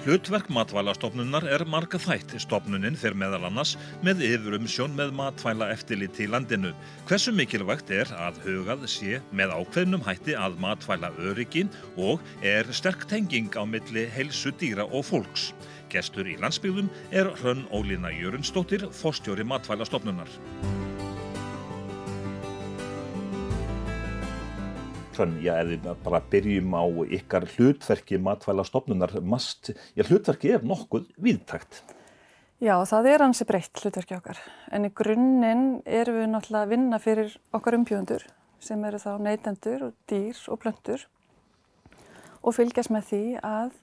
Hlutverk matvælastofnunar er marga þætt. Stofnunin fer meðal annars með yfirumsjón með matvæla eftirliti í landinu. Hversu mikilvægt er að hugað sé með ákveðnum hætti að matvæla öryggin og er sterk tenging á milli heilsu dýra og fólks. Gestur í landsbyggðum er Hrönn Ólína Jörunsdóttir, fórstjóri matvælastofnunar. Hrönn, já, ef við bara byrjum á ykkar hlutverki matvæla stofnunar, mast, já, hlutverki er nokkuð viðtækt. Já, það er hansi breytt hlutverki okkar, en í grunninn erum við náttúrulega að vinna fyrir okkar umbjóðundur sem eru þá neytendur, dýr og plöndur og fylgjast með því að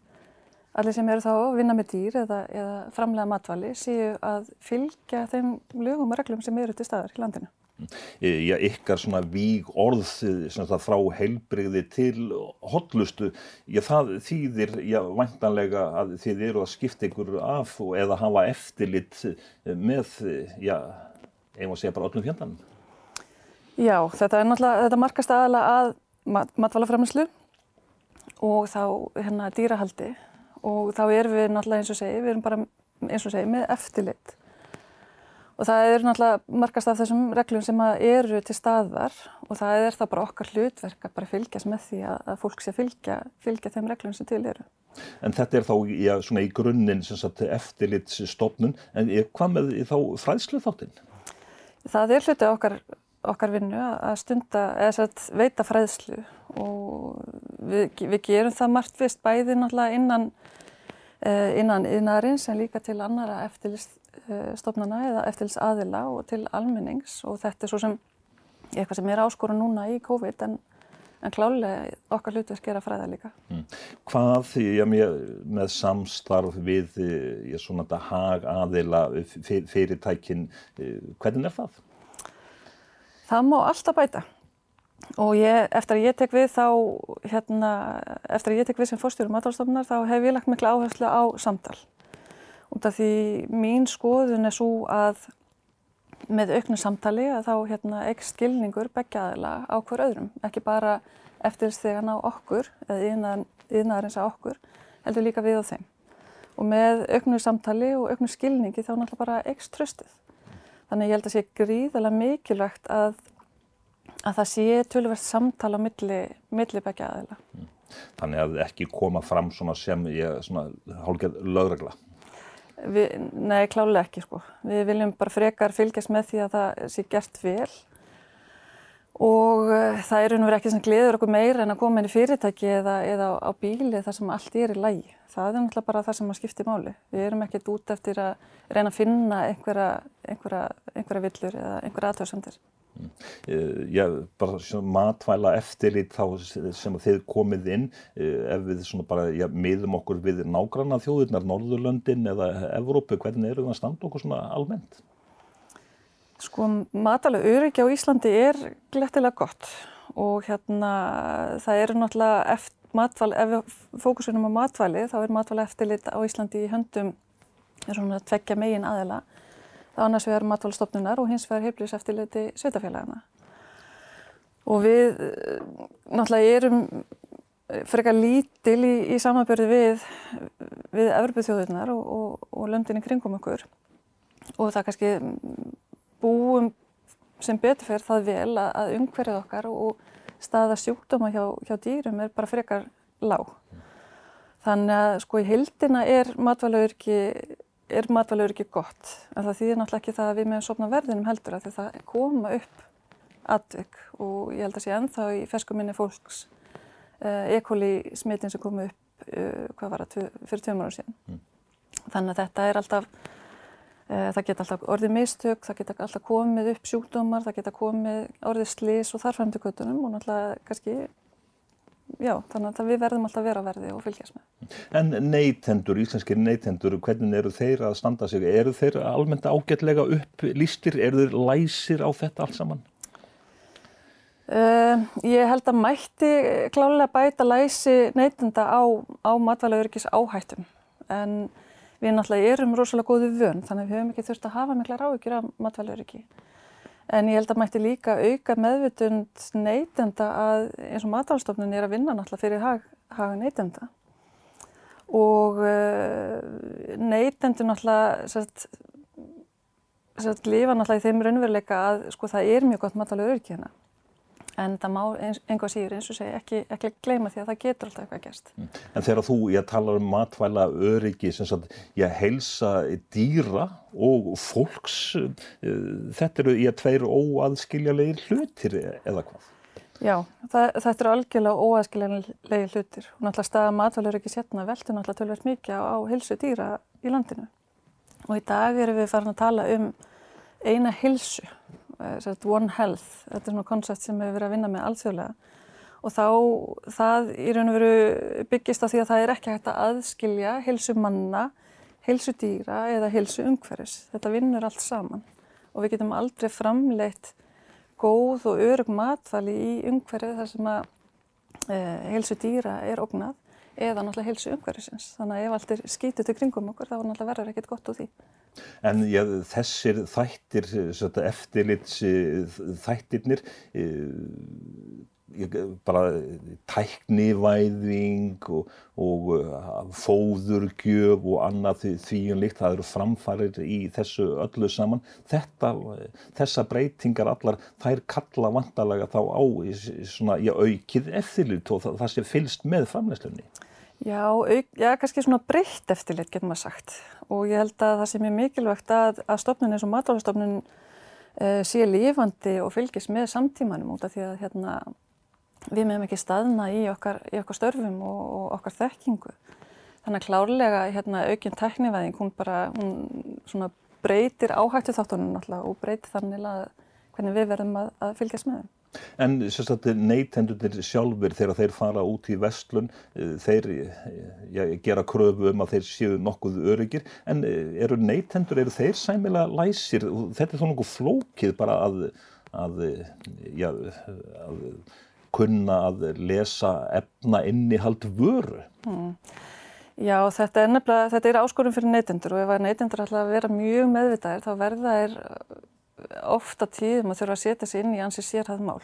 allir sem eru þá að vinna með dýr eða, eða framlega matvæli séu að fylgja þeim lögum og reglum sem eru til staðar í landinu. Já, ykkar svona víg orð frá heilbreyði til hotlustu, já það þýðir já væntanlega að þið eru að skipta ykkur af eða hafa eftirlit með, já, eigum að segja bara öllum fjandanum. Já, þetta er náttúrulega, þetta markast aðalega að mat, matvælaframislu og þá hérna dýrahaldi og þá erum við náttúrulega eins og segi, við erum bara eins og segi með eftirlit. Og það er náttúrulega markast af þessum reglum sem eru til staðar og það er það bara okkar hlutverk að bara fylgjast með því að, fólk sé fylgja, fylgja þeim reglum sem til eru. En þetta er þá já, svona í grunninn eftirlitsstofnun, en hvað með þá fræðslu þáttinn? Það er hluti okkar, okkar vinnu að stunda, eða að veita fræðslu og við, við gerum það margt vist bæði náttúrulega innan, eh, innan yðnarins en líka til annara eftirlits Eh, stofnana eða eftirlis aðila og til almennings og þetta er svo sem eitthvað sem er áskóra núna í COVID en, en klálega okkar hlutverk er að fræða líka. Mm. Hvað ég með, með samstarf við ég, svona þetta hag aðila fyr, fyrirtækin, eh, hvernig er það? Það má alltaf bæta og ég, eftir að ég tek við þá, hérna, eftir að ég tek við sem fórstjórum matalstofnar þá hef ég lagt mikla áherslu á samtal út af því mín skoðun er svo að með auknu samtali að þá hérna, ekki skilningur begja aðila á hver öðrum, ekki bara eftirstegan á okkur eða yðnaðarins á okkur, heldur líka við og þeim. Og með auknu samtali og auknu skilningi þá náttúrulega bara ekst tröstið. Þannig ég held að sé gríðarlega mikilvægt að, að það sé tölverst samtala á milli, milli begja aðila. Þannig að ekki koma fram sem ég, svona hálfgeð lögregla. Við, nei, klálega ekki sko. Við viljum bara frekar fylgjast með því að það sé gert vel og uh, það er einhverjum ekki sem gleður okkur meira en að koma inn í fyrirtæki eða, eða á bíli þar sem allt er í lægi. Það er náttúrulega bara það sem að skipti máli. Við erum ekkert út eftir að reyna að finna einhverja, einhverja, einhverja villur eða einhverja aðtöðsendir. Já, bara matvæla eftirlit þá sem þið komið inn eh, ef við svona bara, já, miðum okkur við nágranna þjóðurnar, Norðurlöndin eða Evrópu, hvernig eru það að standa okkur svona almennt? Sko, matvæla öryggi á Íslandi er glettilega gott og hérna það eru náttúrulega eftir matvæli, ef við fókusunum á matvæli þá er matvæla eftirlit á Íslandi í höndum svona tveggja megin aðela annars vegar matvælstofnunar og hins vegar heilblís eftirleiti sveitafélagana. Og við eh, náttúrulega erum frekar lítil í, í samanbörði við, við Evropaþjóðurnar og, og, og löndinni kringum okkur. Og það kannski búum sem beturferð það vel að, að umhverfið okkar og staða sjúkdóma hjá, hjá dýrum er bara frekar lág. Þannig að sko í hildina er matvælaurki er matvælaur ekki gott en það þýðir náttúrulega ekki það að við meðum sopna verðinum heldur að það koma upp atvik og ég held að sé ennþá í ferskuminni fólks uh, E. coli smitin sem kom upp uh, hvað var það, fyrir ára síðan mm. þannig að þetta er alltaf uh, það geta alltaf orðið mistök það geta alltaf komið upp sjúkdómar það geta komið orðið slis og göttunum og náttúrulega kannski já, þannig að við verðum alltaf vera verði og fylgjast með. En neytendur, íslenskir neytendur, hvernig eru þeir að standa sig? Eru þeir almennt ágætlega upplýstir? Eru þeir læsir á þetta allt saman? Uh, ég held að mætti klálega bæta læsi neytenda á, á matvælaurikis áhættum en við náttúrulega erum rosalega góðu vön þannig að við höfum ekki þurft að hafa mikla ráðugjur af matvælauriki. En ég held að mætti líka auka meðvutund neytenda að eins og matalstofnun er að vinna náttúrulega fyrir hag, haga neytenda. og uh, neytendur náttúrulega sett, sett, lifa náttúrulega í þeim raunveruleika að sko það er mjög gott matvæli öryggi hérna en það má einhvað síður eins og segja ekki, ekki gleyma því að það getur alltaf eitthvað gerst. Mm. En þegar þú, ég tala um matvæla öryggi sem sagt, ég heilsa dýra og fólks, eh, þetta eru ég tveir óaðskiljalegir hlutir eða hvað? Já, það, þetta eru algjörlega óaðskiljalegir hlutir og náttúrulega staða matvæla öryggi sérna veldur náttúrulega tölvert mikið á, heilsu dýra í landinu og í dag erum við farin að tala um eina heilsu Eh, One Health, þetta er svona koncept sem við hefur verið að vinna með alþjóðlega. Og þá það í raun og veru byggist á því að það er ekki hægt að aðskilja heilsu manna, heilsu dýra eða heilsu umhverfis. Þetta vinnur allt saman. Og við getum aldrei framleitt góð og örug matfæli í umhverfið þar sem að e, heilsu dýra er ógnað eða náttúrulega heilsu umhverfisins. Þannig að ef allt er skítið til kringum okkur þá er náttúrulega verður ekkert gott úr því. En já, þessir þættir, eftirlits þættirnir, bara tæknivæðing og, og fóðurgjöf og annað því um líkt, það eru framfarir í þessu öllu saman. Þetta, þessa breytingar allar, þær kalla vantarlega þá á svona, já, aukið eftirlit og það, það sé fylst með framlæslunni. Já, auk, já, kannski svona breytt eftirlit getur maður sagt og ég held að það sé mjög mikilvægt að, að stofnun eins og matvælastofnun uh, sé lífandi og fylgis með samtímanum út af því að hérna, við meðum ekki staðna í okkar, í okkar störfum og, og okkar þekkingu. Þannig að klárlega hérna, aukinn teknivæðing, hún bara hún breytir áhættu þáttunum náttúrulega og breytir þannig að hvernig við verðum að, að fylgjast með þeim. En neytendunir sjálfur þegar þeir fara út í vestlun, eh, þeir ja, gera kröfu um að þeir séu nokkuð öryggir, en eh, eru neytendur, eru þeir sæmilega læsir? Þetta er þó nokkuð flókið bara að, að, ja, að kunna að lesa efna innihald vöru. Hmm. Já, þetta er nefnilega, þetta er áskorum fyrir neytendur og ef að neytendur ætla að vera mjög meðvitaðir þá verða þeir ofta tíðum að þurfa að setja sér inn í ansi sérhæð mál.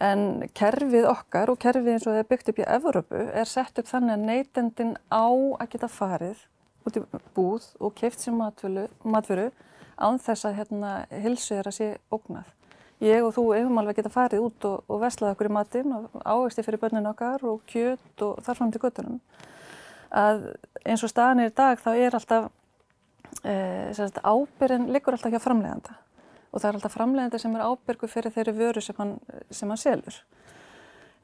En kerfið okkar og kerfið eins og það er byggt upp í Evrópu er sett upp þannig að neytendin á að geta farið út í búð og keift sér matveru án þess að hérna, hilsu er að sé ógnað. Ég og þú hefum alveg geta farið út og, og veslað okkur í matinn og ávegsti fyrir börnin okkar og kjöt og þar fram til göttunum. Að eins og staðan er í dag þá er alltaf e, ábyrðin liggur alltaf ekki á framleganda og það er alltaf framlegandi sem er ábyrgu fyrir þeirri vöru sem hann, sem hann selur.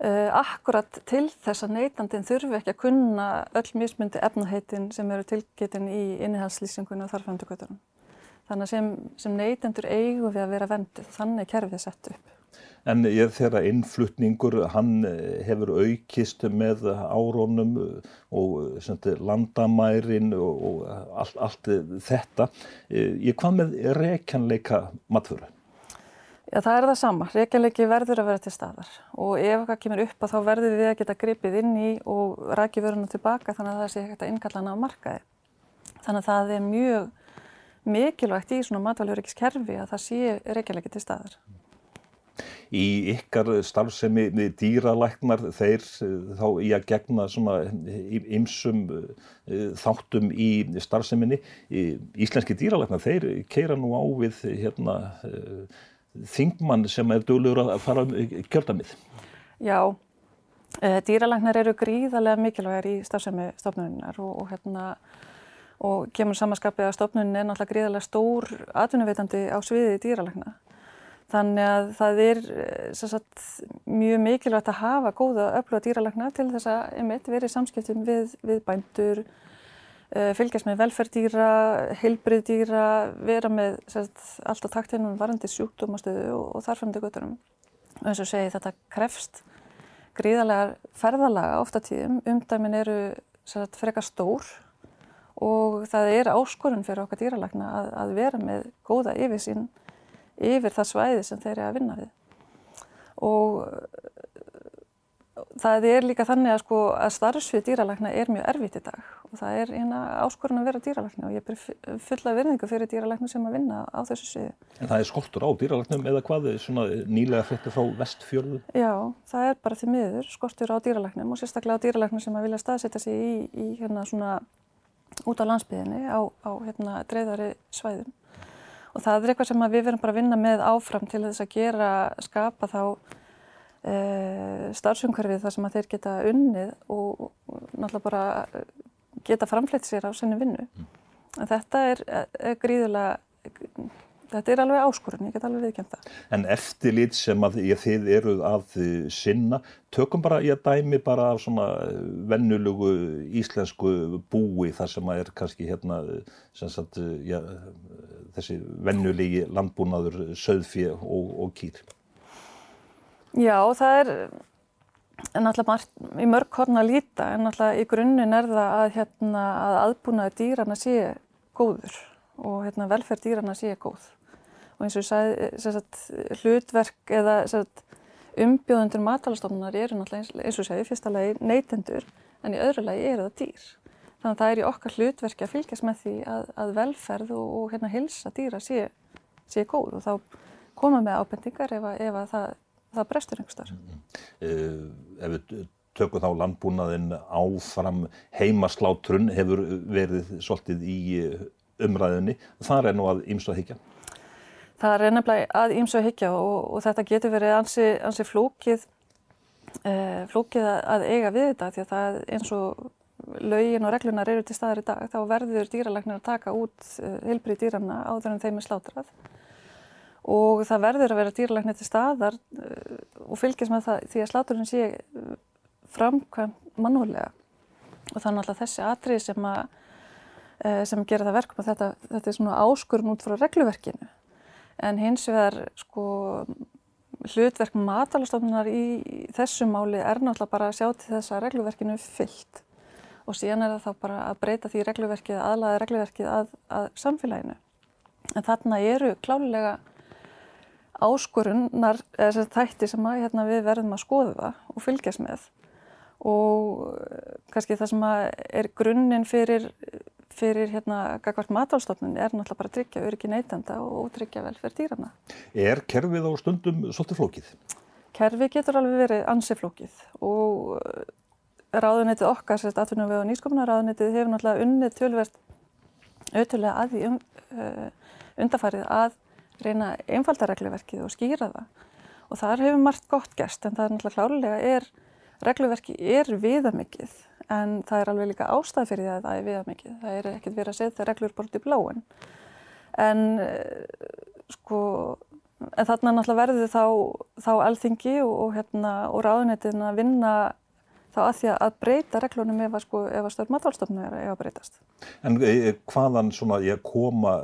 Uh, akkurat til þess að neytandin þurfi ekki að kunna öll mismundi efnaheitin sem eru tilgetin í innihalslýsingunni og þarfændugötunum. Þannig að sem, sem neytendur eigum við að vera vendið, þannig er kerfið sett upp. En ég þegar innflutningur, hann eh, hefur aukist með árónum og eh, landamærin og allt, allt þetta. Eh, ég hvað með reykjanleika matfuru? Já, það er það sama. Reykjanleiki verður að vera til staðar og ef eitthvað kemur upp að þá verður við að geta gripið inn í og rækja vöruna tilbaka þannig að það sé ekkert að innkallana á markaði. Þannig að það er mjög mikilvægt í svona matvæluríkiskerfi að það sé reykjanleiki til staðar í ykkar starfsemi dýralæknar þeir eh, þá í að gegna svona ymsum eh, þáttum í starfseminni. Íslenski dýralæknar þeir keira nú á við hérna, eh, þingmann sem er döglegur að fara um kjöldamið. Já, dýralæknar eru gríðarlega mikilvægir í starfsemi stofnuninnar og, og hérna og kemur samanskapið að stofnunin er náttúrulega gríðarlega stór atvinnuveitandi á sviði dýralækna. Þannig að það er eh, sagt, mjög mikilvægt að hafa góða öfluga dýralagna til þess að einmitt, verið samskiptum við, við bændur, uh, fylgjast með velferddýra, heilbriðdýra, vera með sagt, allt á taktinum varandi sjúkdómastöðu og, og þarfandi göttunum. Og eins og segi þetta krefst gríðarlega ferðalaga ofta tíðum, umdæmin eru sagt, frekar stór og það er áskorun fyrir okkar dýralagna að, að vera með góða yfirsýn yfir það svæði sem þeir eru að vinna við. Og það er líka þannig að, sko, að starfsvið dýralækna er mjög erfitt í dag og það er hérna áskorun að vera dýralækna og ég ber fulla verðingu fyrir dýralækna sem að vinna á þessu sviði. En það er skortur á dýralæknum eða hvað er svona nýlega fréttir frá vestfjörðu? Já, það er bara því miður skortur á dýralæknum og sérstaklega á dýralæknum sem að vilja staðsetja sig í, í hérna svona út á landsbyðinni á, á hérna dreifðari svæðum og það er eitthvað sem við verðum bara að vinna með áfram til þess að gera, skapa þá e, starfsumhverfið þar sem að þeir geta unnið og, og náttúrulega bara geta framfleytt sér á senni vinnu. Mm. En þetta er, er gríðulega, þetta er alveg áskorun, ég get alveg viðkjönda. En eftirlit sem að þið eruð að sinna, tökum bara ég dæmi bara af svona vennulugu íslensku búi þar sem að er kannski hérna sagt, ja, þessi vennulegi landbúnaður, söðfið og, og kýr. Já, það er náttúrulega í mörg horn að líta en náttúrulega í grunninn er það að, hérna, að aðbúnaði dýrana sé góður og hérna, velferð dýrana sé góð. Og eins og ég sagði, sagt, hlutverk eða sagt, umbjóðundur matalastofnunar eru náttúrulega eins og ég segi, fyrsta lagi neytendur en í öðru lagi eru það dýr. Þannig að það er í okkar hlutverki að fylgjast með því að, að velferð og, og hérna, hilsa dýra sé, sé góð og þá koma með ábendingar ef, ef að það það brestur einhver starf. Mm -hmm. Ef við tökum þá landbúnaðin áfram heimaslátrun hefur verið svolítið í umræðinni. Það er nú að að higgja. Það er nefnilega að ýmsu að higgja og, og þetta getur verið ansi, ansi flókið, eh, flókið að eiga við þetta því að það eins og laugin og reglunar eru til staðar í dag þá verður dýralæknir að taka út eh, heilbrið dýrana áður en þeim er slátrað. Og það verður að vera dýralæknir til staðar uh, og fylgjast með það því að sláturinn sé uh, framkvæmt mannúlega og er náttúrulega þessi atrið sem, að, sem gera það verkum að þetta, þetta er svona áskurinn út frá regluverkinu en hins vegar sko hlutverk matalastofnunar í þessu máli er náttúrulega bara að sjá til þess að regluverkinu er fyllt og síðan er það þá bara að breyta því regluverkið, aðlaða regluverkið að, að samfélaginu. En þarna eru klálega áskorunnar, eða þætti sem að, hérna, við verðum að skoða og fylgjast með og eh, kannski það sem er grunninn fyrir, fyrir hérna gagvart matálstofnun er náttúrulega bara að tryggja öryggi neytenda og tryggja velferð dýrana. Er kerfið á stundum svolítið flókið? Kerfið getur alveg verið ansi flókið og eh, ráðunetið okkar, sérst atvinnum við á nýskopunar ráðunetið hefur náttúrulega unnið tölverst auðvitað að því um, uh, undarfarið að reyna einfalda regluverkið og skýra það og þar hefur margt gott gerst en það er náttúrulega klárlega er, regluverki er viðamikið en það er alveg líka ástæð fyrir því að það er viðamikið. Það er ekkert verið að setja reglur bort í bláin en eh, sko en þarna náttúrulega verður þá, þá alþingi og, og, hérna, og ráðuneytin að vinna þá að því að breyta reglunum ef að, sko, að stjórn matálstofnu er að breytast. En e, e, hvaðan svona ég koma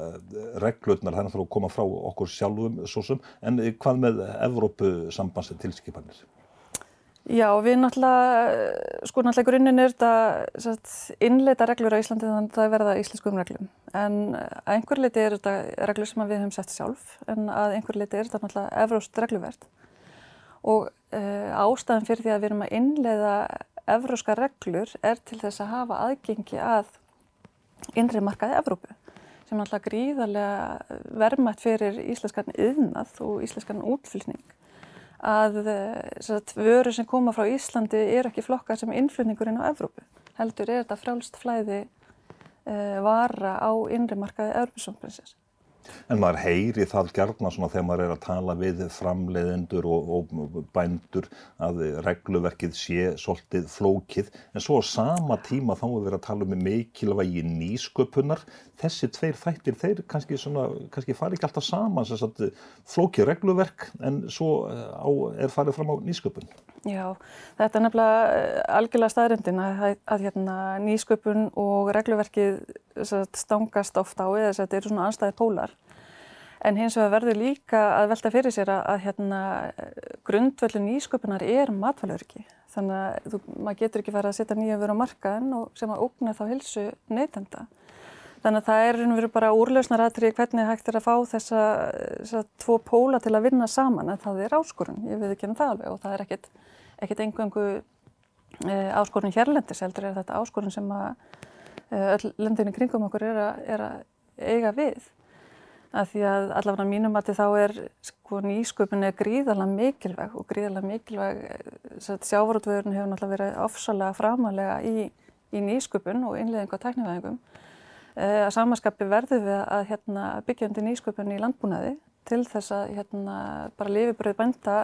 reglurnar, það er náttúrulega að koma frá okkur sjálfum svo sem, en hvað með Evrópusambansin tilskipanir? Já, við náttúrulega, sko náttúrulega grunninn er þetta innleita reglur á Íslandi þannig að það verða íslenskum reglum. En að einhver leiti er þetta reglur sem við höfum sett sjálf, en að einhver leiti er þetta náttúrulega evróst regluvert og uh, ástæðan fyrir því að við erum að innleiða evróska reglur er til þess að hafa aðgengi að innri markaði Evrópu sem alltaf gríðarlega vermætt fyrir íslenskan yðnað og íslenskan útfylgning að eh, sagt, vöru sem koma frá Íslandi er ekki flokkar sem innflutningurinn á Evrópu heldur er þetta frálst flæði uh, vara á innri markaði Evrópussamprinsess En maður heyri það gerna svona þegar maður er að tala við framleiðendur og, og bændur að regluverkið sé svolítið flókið en svo á sama tíma þá er verið að tala um mikilvægi nýsköpunar. Þessi tveir þættir þeir kannski, svona, kannski fari ekki alltaf að flókið regluverk en svo eh, á, er farið fram á nýsköpun. Já, þetta er nefnilega eh, algjörlega staðrindin að, að, að hérna, nýsköpun og regluverkið stangast ofta á eða þetta eru svona anstæði pólar En hins vegar verður líka að velta fyrir sér að, að hérna, grundvöldun ísköpunar er matfælurki. Þannig að þú, maður getur ekki farið að setja nýja vöru á markaðin sem að ógna þá hilsu neytenda. Þannig að það er verið bara úrlausnaratri hvernig hægt er að fá þessa, þessa tvo póla til að vinna saman en það er áskorun, ég við ekki um það alveg og það er ekkit engungu áskorun hérlendis heldur er þetta áskorun sem að öll löndinni kringum okkur er að, er að eiga við. Að því að allavega mínum að þá er sko nýsköpun er gríðarlega mikilvæg og gríðarlega mikilvæg sjávarútvöðurinn hefur náttúrulega verið ofsalega framalega í, í nýsköpun og innleðingu á tæknivæðingum. Eh, að samanskapi verður við að hérna, byggja undir nýsköpun í landbúnaði til þess að hérna, bara lifibröð bænda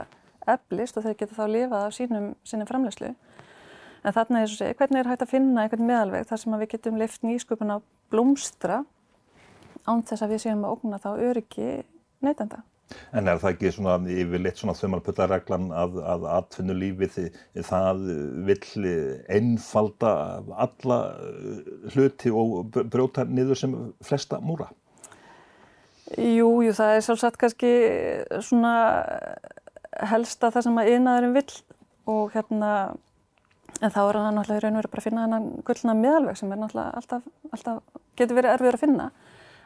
eflist og þeir geta þá lifað af sínum, sínum framlegslu en þarna er þess að segja hvernig er hægt að finna einhvern meðalveg þar sem við getum lift nýsköpun á blómstra án þess að við séum að ógna þá öryggi neytenda. En er það ekki svona yfirleitt svona þumalputtareglan að, að atvinnulífið það vill einfalda alla hluti og brjóta niður sem flesta múra? Jú, jú, það er sjálfsagt kannski svona helsta það sem að ynaðurinn vill og hérna en þá er það náttúrulega í raun og veru bara að finna hennan gullna miðalveg sem er náttúrulega alltaf, alltaf getur verið erfiður að finna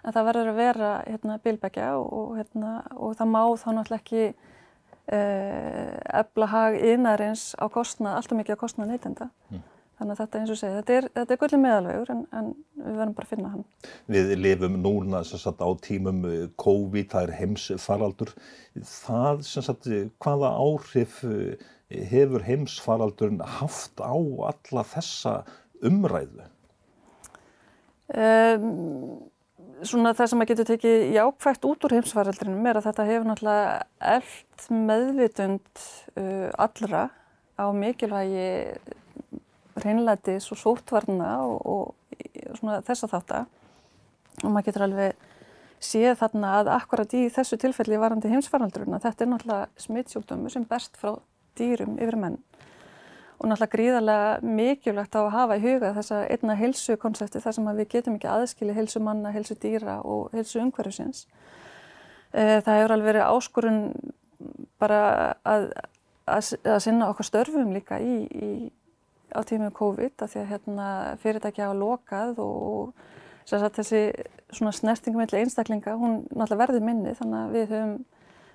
en það verður að vera hérna, bilbækja og, hérna, og það má þá náttúrulega ekki uh, efla hag innarins á kostnað, alltaf mikið á kostnað neytenda. Mm. Þannig að þetta eins og segja, þetta er, þetta er gullið meðalvegur en, en við verðum bara að finna hann. Við lifum núna sagt, á tímum eh, COVID, það er heimsfaraldur. Það, sagt, hvaða áhrif eh, hefur heimsfaraldurinn haft á alla þessa umræðu? Um, svona það sem að getur tekið jákvægt út úr heimsfaraldrinum er að þetta hefur náttúrulega eld meðvitund uh, allra á mikilvægi reynlætis og sótvarna og, og svona þess að þátt að og maður getur alveg séð þarna að akkurat í þessu tilfelli varandi heimsfaraldruna þetta er náttúrulega smittsjúkdömu sem berst frá dýrum yfir menn og náttúrulega gríðarlega mikilvægt á að hafa í huga þessa einna heilsukonsepti þar sem við getum ekki aðskili heilsu manna, heilsu dýra og heilsu umhverfisins. Eh, það hefur alveg verið áskorun bara að, að, að sinna okkar störfum líka í, í, á tímum COVID að því að hérna, fyrirtæki hafa lokað og, og þessi snertingum með einstaklinga, hún náttúrulega verður minni þannig að við höfum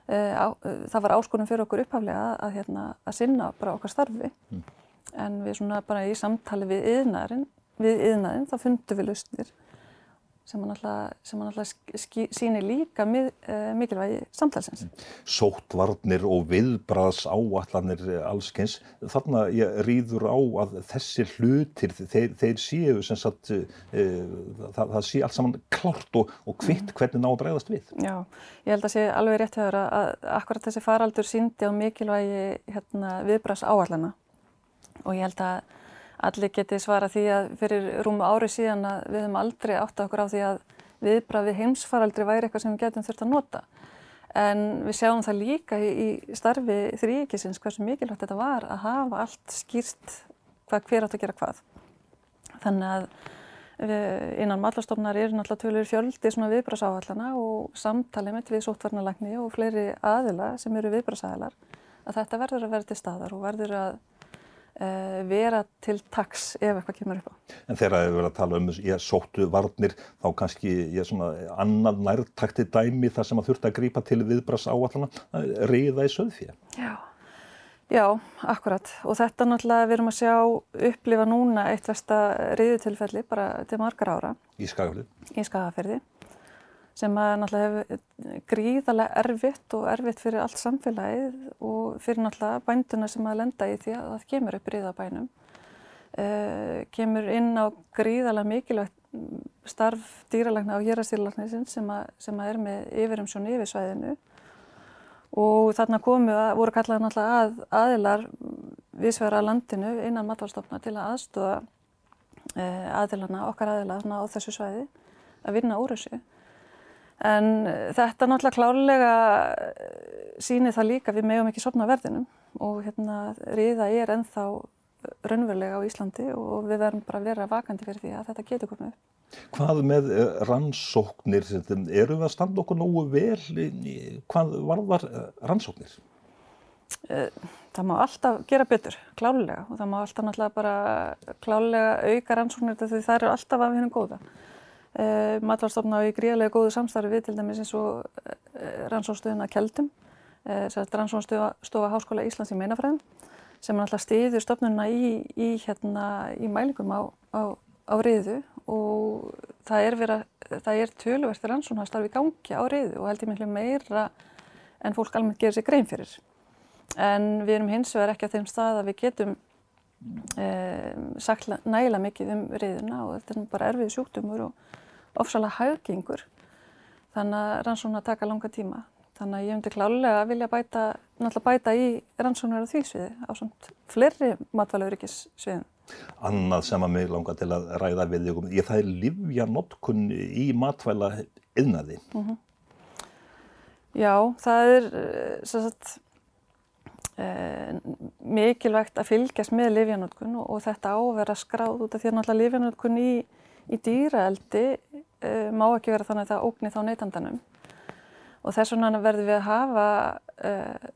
það var áskonum fyrir okkur upphaflega að, hérna, að sinna bara okkar starfi mm. en við svona bara í samtali við yðnaðin, við yðnaðin þá fundum við lausnir sem hann alltaf sýnir líka mið, uh, mikilvægi samtalsins. Sóttvarnir og viðbraðs áallanir allskeins, þarna ég rýður á að þessi hlutir, þeir, þeir séu sem sagt, uh, það, það sé allt saman klart og, og kvitt mm. hvernig ná að bregðast við. Já, ég held að sé alveg rétt að höra að akkurat þessi faraldur síndi á mikilvægi hérna, viðbraðs áallana og ég held að allir geti svara því að fyrir rúmu ári síðan að við höfum aldrei átt okkur á því að viðbrafi heimsfaraldri væri eitthvað sem við getum þurft að nota. En við sjáum það líka í, starfi þrýkisins hversu mikilvægt þetta var að hafa allt skýrt hvað hver átt að gera hvað. Þannig að við, innan matlastofnar eru náttúrulega tölur fjöldi svona viðbrasáallana og samtalið mitt við sótvarnalækni og fleiri aðila sem eru viðbrasæðilar að þetta verður að vera til staðar og verður að vera til taks ef eitthvað kemur upp á. En þegar þið verður að tala um ég sóttu varnir þá kannski ég svona annan nærtakti dæmi þar sem að þurft að grípa til viðbras áallana reyða í söðfíða. Já, já, akkurat og þetta náttúrulega við erum að sjá upplifa núna eitt versta reyðutilfelli bara til margar ára. Í Skagafyrði. Í Skagafyrði sem að náttúrulega hefur gríðarlega erfitt og erfitt fyrir allt samfélagið og fyrir náttúrulega bænduna sem að lenda í því að það kemur upp ríðabænum. Uh, eh, kemur inn á gríðarlega mikilvægt starf dýralækna á hérastýralagnir sem, sem að er með yfirumsjón yfir svæðinu og þarna komu að, voru kallað náttúrulega að aðilar viðsverða landinu innan matvalstofna til að aðstofa uh, aðilana, okkar aðila á þessu svæði að vinna úr þessu. En þetta náttúrulega klárlega eh, sýnir það líka við megum ekki sopna verðinum og hérna riða er ennþá raunverulega á Íslandi og við verðum bara að vera vakandi fyrir því að þetta getur komið upp. Hvað með eh, rannsóknir, eru við að standa okkur nógu vel, hvað varðar eh, rannsóknir? Það má alltaf gera betur, klálega og það má alltaf náttúrulega bara klálega auka rannsóknir þegar það eru alltaf af hennum góða. Uh, Matvælstofna á í gríðarlega góðu samstarfi við til dæmis eins og uh, rannsónstöðuna Kjeldum, uh, rannsónsstofa Háskóla Íslands í meinafræðum sem alltaf stiður stofnunna í, í, hérna, í mælingum á, á, á reyðu og það er, vera, það er tölverkt rannsóknarstarfi í gangi á reyðu og held ég miklu meira en fólk almennt gerir sér grein fyrir. En við erum hins vegar ekki á þeim stað að við getum um, sagt nægilega mikið um reyðuna og þetta er bara erfið sjúktumur og ofsalega haugengur. Þannig að rannsóknar taka langa tíma. Þannig að ég myndi klálega að vilja bæta, náttúrulega bæta í rannsóknar á því sviði á svona fleiri matvælaurikissviðum. Annað sem að mig langar til að ræða við ykkur, ég það er livja notkun í matvæla yðnaði. Mm -hmm. Já, það er sagt, eh, mikilvægt að fylgjast með livjanotkun og, og þetta á að vera skráð út af því að náttúrulega livjanotkun í, í dýraeldi eh, má ekki vera þannig að það ógni þá neytandanum og þess vegna verðum við að hafa uh,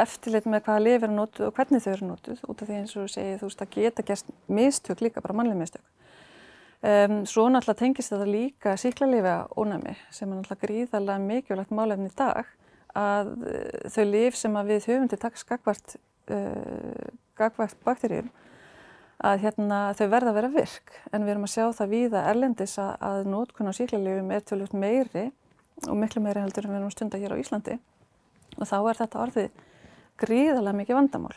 eftirlit með hvaða lif eru nótuð og hvernig þau eru nótuð út af því eins og þú segir þú veist að geta gæst mistök líka, bara mannleg mistök. Um, svo náttúrulega tengist þetta líka síklarlifa ónæmi sem er náttúrulega gríðarlega mikilvægt málefni í dag að uh, þau lif sem að við höfum til takk skakvart, uh, skakvart bakterjum að hérna, þau verða að vera virk en við erum að sjá það víða erlendis að, að nótkunn á síklarlifum er tölvöld meiri og miklu meiri heldur en við erum stunda hér á Íslandi og þá er þetta orðið gríðarlega mikið vandamál.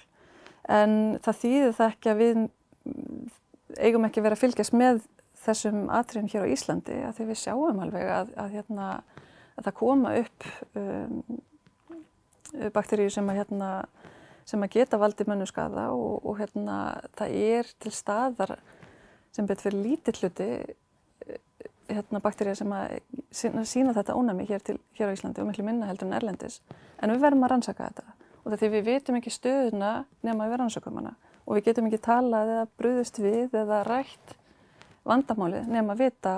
En það þýðir það ekki að við eigum ekki verið að fylgjast með þessum atriðum hér á Íslandi að því við sjáum alveg að, að, hérna, að það koma upp um, bakteríu sem að, hérna, sem að geta valdi mönnuskaða og, og hérna, það er til staðar sem betur fyrir lítið hluti hérna, bakterja sem að sína þetta ónæmi hér, til, hér á Íslandi og miklu minna heldur en Erlendis. En við verðum að rannsaka þetta og því við vitum ekki stöðuna nema við rannsökum hana og við getum ekki talað eða brúðust við eða rætt vandamálið nema að vita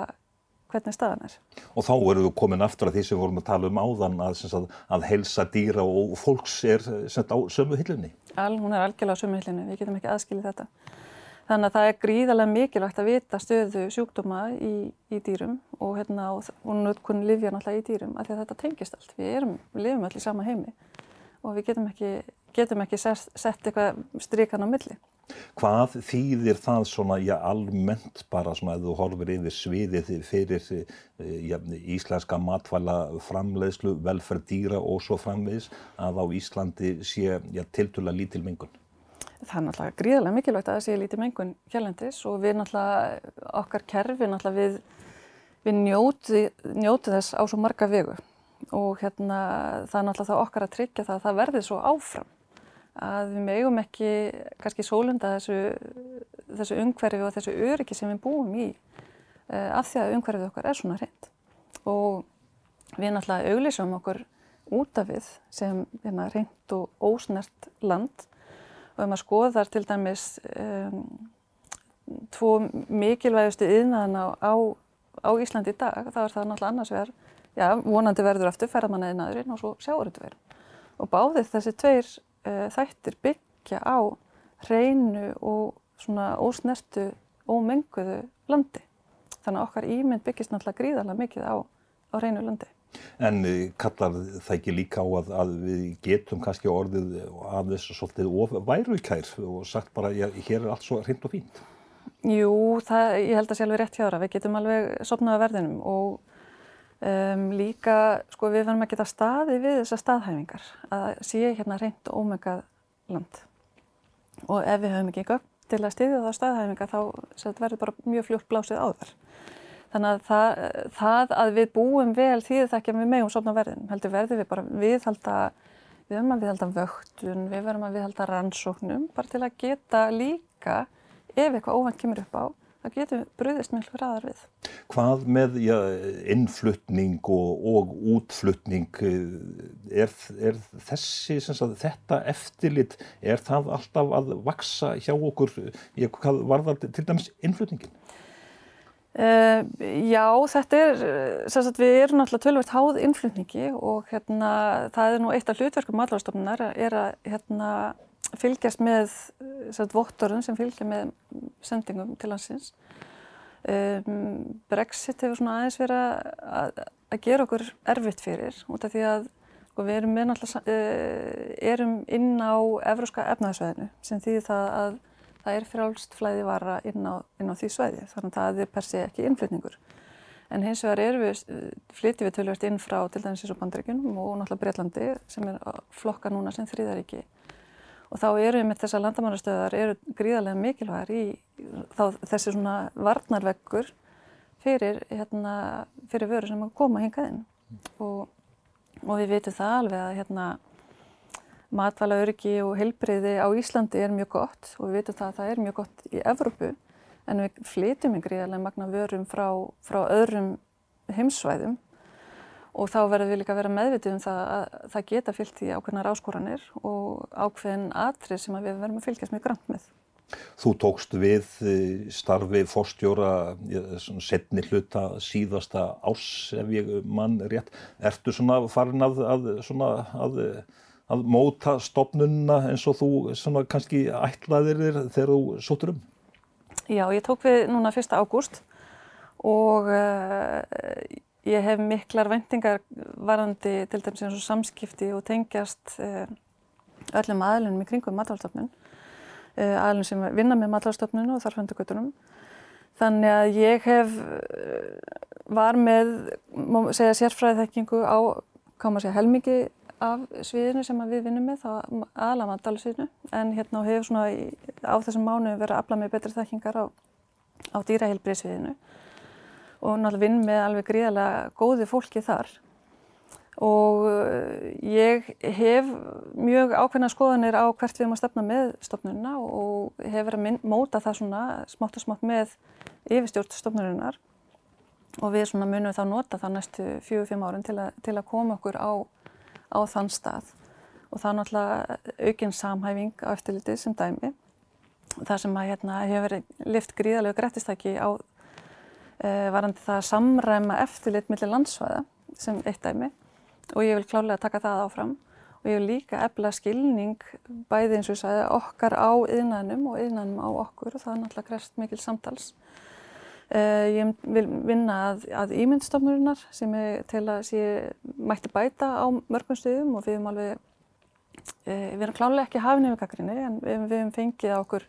hvernig staðan er. Og þá erum við komin aftur að því sem við vorum að tala um áðan að, að, að helsa dýra og fólks er á sömu hillunni. Al, hún er algjörlega á sömu hillunni, við getum ekki aðskilið þetta. Þannig að það er gríðarlega mikilvægt að vita stöðu sjúkdóma í, í dýrum og hérna og, og nötkunn livja náttúrulega í dýrum af því að þetta tengist allt. Við, erum, við lifum allir í sama heimi og við getum ekki, getum ekki sett, sett eitthvað stríkan á milli. Hvað þýðir það svona, já, almennt bara svona að þú horfir yfir sviðið fyrir já, íslenska matvæla framleiðslu, velferð dýra og svo framvegis að á Íslandi sé, tiltúrlega lítil mengun? Það er náttúrulega gríðarlega mikilvægt að það sé lítið mengun hérlendis og við náttúrulega, okkar kerfi náttúrulega við, við njóti, njóti þess á svo marga vegu og hérna það er náttúrulega það okkar að tryggja það að það verði svo áfram að við megum ekki kannski sólunda þessu, þessu umhverfi og þessu öryggi sem við búum í uh, af því að umhverfið okkar er svona hreint. Og við náttúrulega auglísum okkur út af við sem hérna, hreint og ósnert land. Og ef maður skoðar til dæmis um, tvo mikilvægustu yðnaðan á, á, Íslandi í dag þá er það náttúrulega annars vegar já, vonandi verður aftur ferðamanna yðnaðurinn og svo sjáuröndverð og báðið þessi tveir þættir byggja á hreinu og svona ósnertu ómenguðu landi þannig að okkar ímynd byggist náttúrulega gríðarlega mikið á, á hreinu landi En eh, kallar það ekki líka á að, að við getum kannski orðið af þessu svolítið of værukær og sagt bara, já, hér er allt svo hreint og fínt? Jú, það, ég held að sé alveg rétt hjá það. Við getum alveg sopnaði verðinum og um, líka, sko, við verðum að geta staði við þessar staðhæfingar að sé hérna hreint og ómengað land. Og ef við höfum ekki gögn til að styðja það staðhæfingar þá verður bara mjög fljótt blásið á þar. Þannig að það, það að við búum vel þýðir það ekki að við megum sopna verðin. Heldur verður við bara viðhalda, við verðum að viðhalda vöktun, við verðum að viðhalda rannsóknum bara til að geta líka, ef eitthvað óvænt kemur upp á, það getur bröðist mjög hraðar við. Hvað með ja, innflutning og, og útflutning, er, er þessi, sagt, þetta eftirlit, er það alltaf að vaksa hjá okkur, hvað var það til dæmis innflutningin? Uh, já, þetta er, sagt, við erum náttúrulega tölvert háð innflutningi og hérna, það er nú eitt af hlutverkum matlárstofnunar er að hérna, fylgjast með vottorðum sem fylgja með sendingum til hansins. Um, Brexit hefur svona aðeins verið að, að gera okkur erfitt fyrir út af því að Sko við erum, uh, erum inn á Evróska efnaðsvæðinu sem þýðir það að það er frjálst flæði vara inn á, inn á því svæði þannig að það er per se ekki innflutningur. En hins vegar erum við, flytjum við tölvert inn frá til dæmis eins og bandreikunum og náttúrulega Breitlandi sem er flokka núna sem þrýðaríki. Og þá eru við með þessar landamannastöðar eru gríðarlega mikilvægar í þá, þessi svona varnarveggur fyrir, hérna, fyrir vöru sem koma hingað inn. Og, og við veitum það alveg að hérna, matvala öryggi og heilbreyði á Íslandi er mjög gott og við veitum það að það er mjög gott í Evrópu en við flytjum í gríðarlega magna vörum frá, frá öðrum heimsvæðum og þá verður við líka að vera meðvitið um það að það geta fyllt í ákveðnar áskoranir og ákveðin atrið sem við verðum að fylgjast mjög grann með. Þú tókst við eh, starfi fórstjóra setni hluta síðasta ás ef ég mann rétt. Ertu svona farin að, að, svona, að, að móta stopnunna eins og þú svona kannski ætlaðir þér þegar þú sótur um? Já, ég tók við núna 1. ágúst og uh, ég hef miklar vendingar varandi til dæmis eins og samskipti og tengjast uh, öllum aðlunum í kringum matalstofnun, eh, aðlunum sem vinna með matalstofnun og þarfendugötunum. Þannig að ég hef, var með, segja, sérfræðiþekkingu á, hvað maður segja, helmingi af sviðinu sem við vinnum með, þá aðla matalsviðinu, en hérna hefur svona í, á þessum mánu verið að afla með betri þekkingar á, á dýraheilbriðsviðinu og náttúrulega vinn með alveg gríðarlega góði fólki þar. Og eh, ég hef mjög ákveðna skoðanir á hvert við erum að stefna með stofnununa og hef verið að móta það svona smátt og smátt með yfirstjórn stofnununar og við svona munum þá nota það næstu fjögur-fimm árin til, til að koma okkur á, á þann stað. Og það er náttúrulega aukinn samhæfing á eftirlitið sem dæmi. Það sem að hérna hefur verið lift gríðarlega grættistæki á varandi það að samræma eftirlit millir landsvæða sem eitt dæmi og ég vil klálega taka það áfram og ég vil líka efla skilning bæði eins og ég sagði okkar á yðnænum og yðnænum á okkur og það er náttúrulega kreft mikil samtals. Uh, ég vil vinna að, að ímyndstofnurinnar sem er til að sé mætti bæta á mörgum stuðum og við erum alveg, uh, við erum klálega ekki hafin yfir gaggrinni en við, hefum fengið á okkur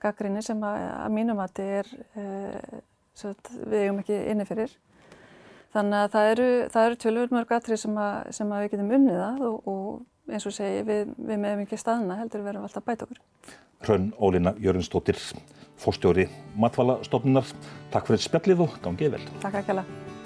gaggrinni sem að, að mínum að þetta er við eigum ekki inni fyrir. Þannig að það eru, eru tölvöld mörg atrið sem, sem að við getum unnið að og, og eins og segi við, við meðum ekki staðina heldur við verðum alltaf bæta okkur. Hrönn Ólína Jörgensdóttir, fórstjóri Matvala stofnunar. Takk fyrir spjallið og gangið vel. Takk ekki alveg.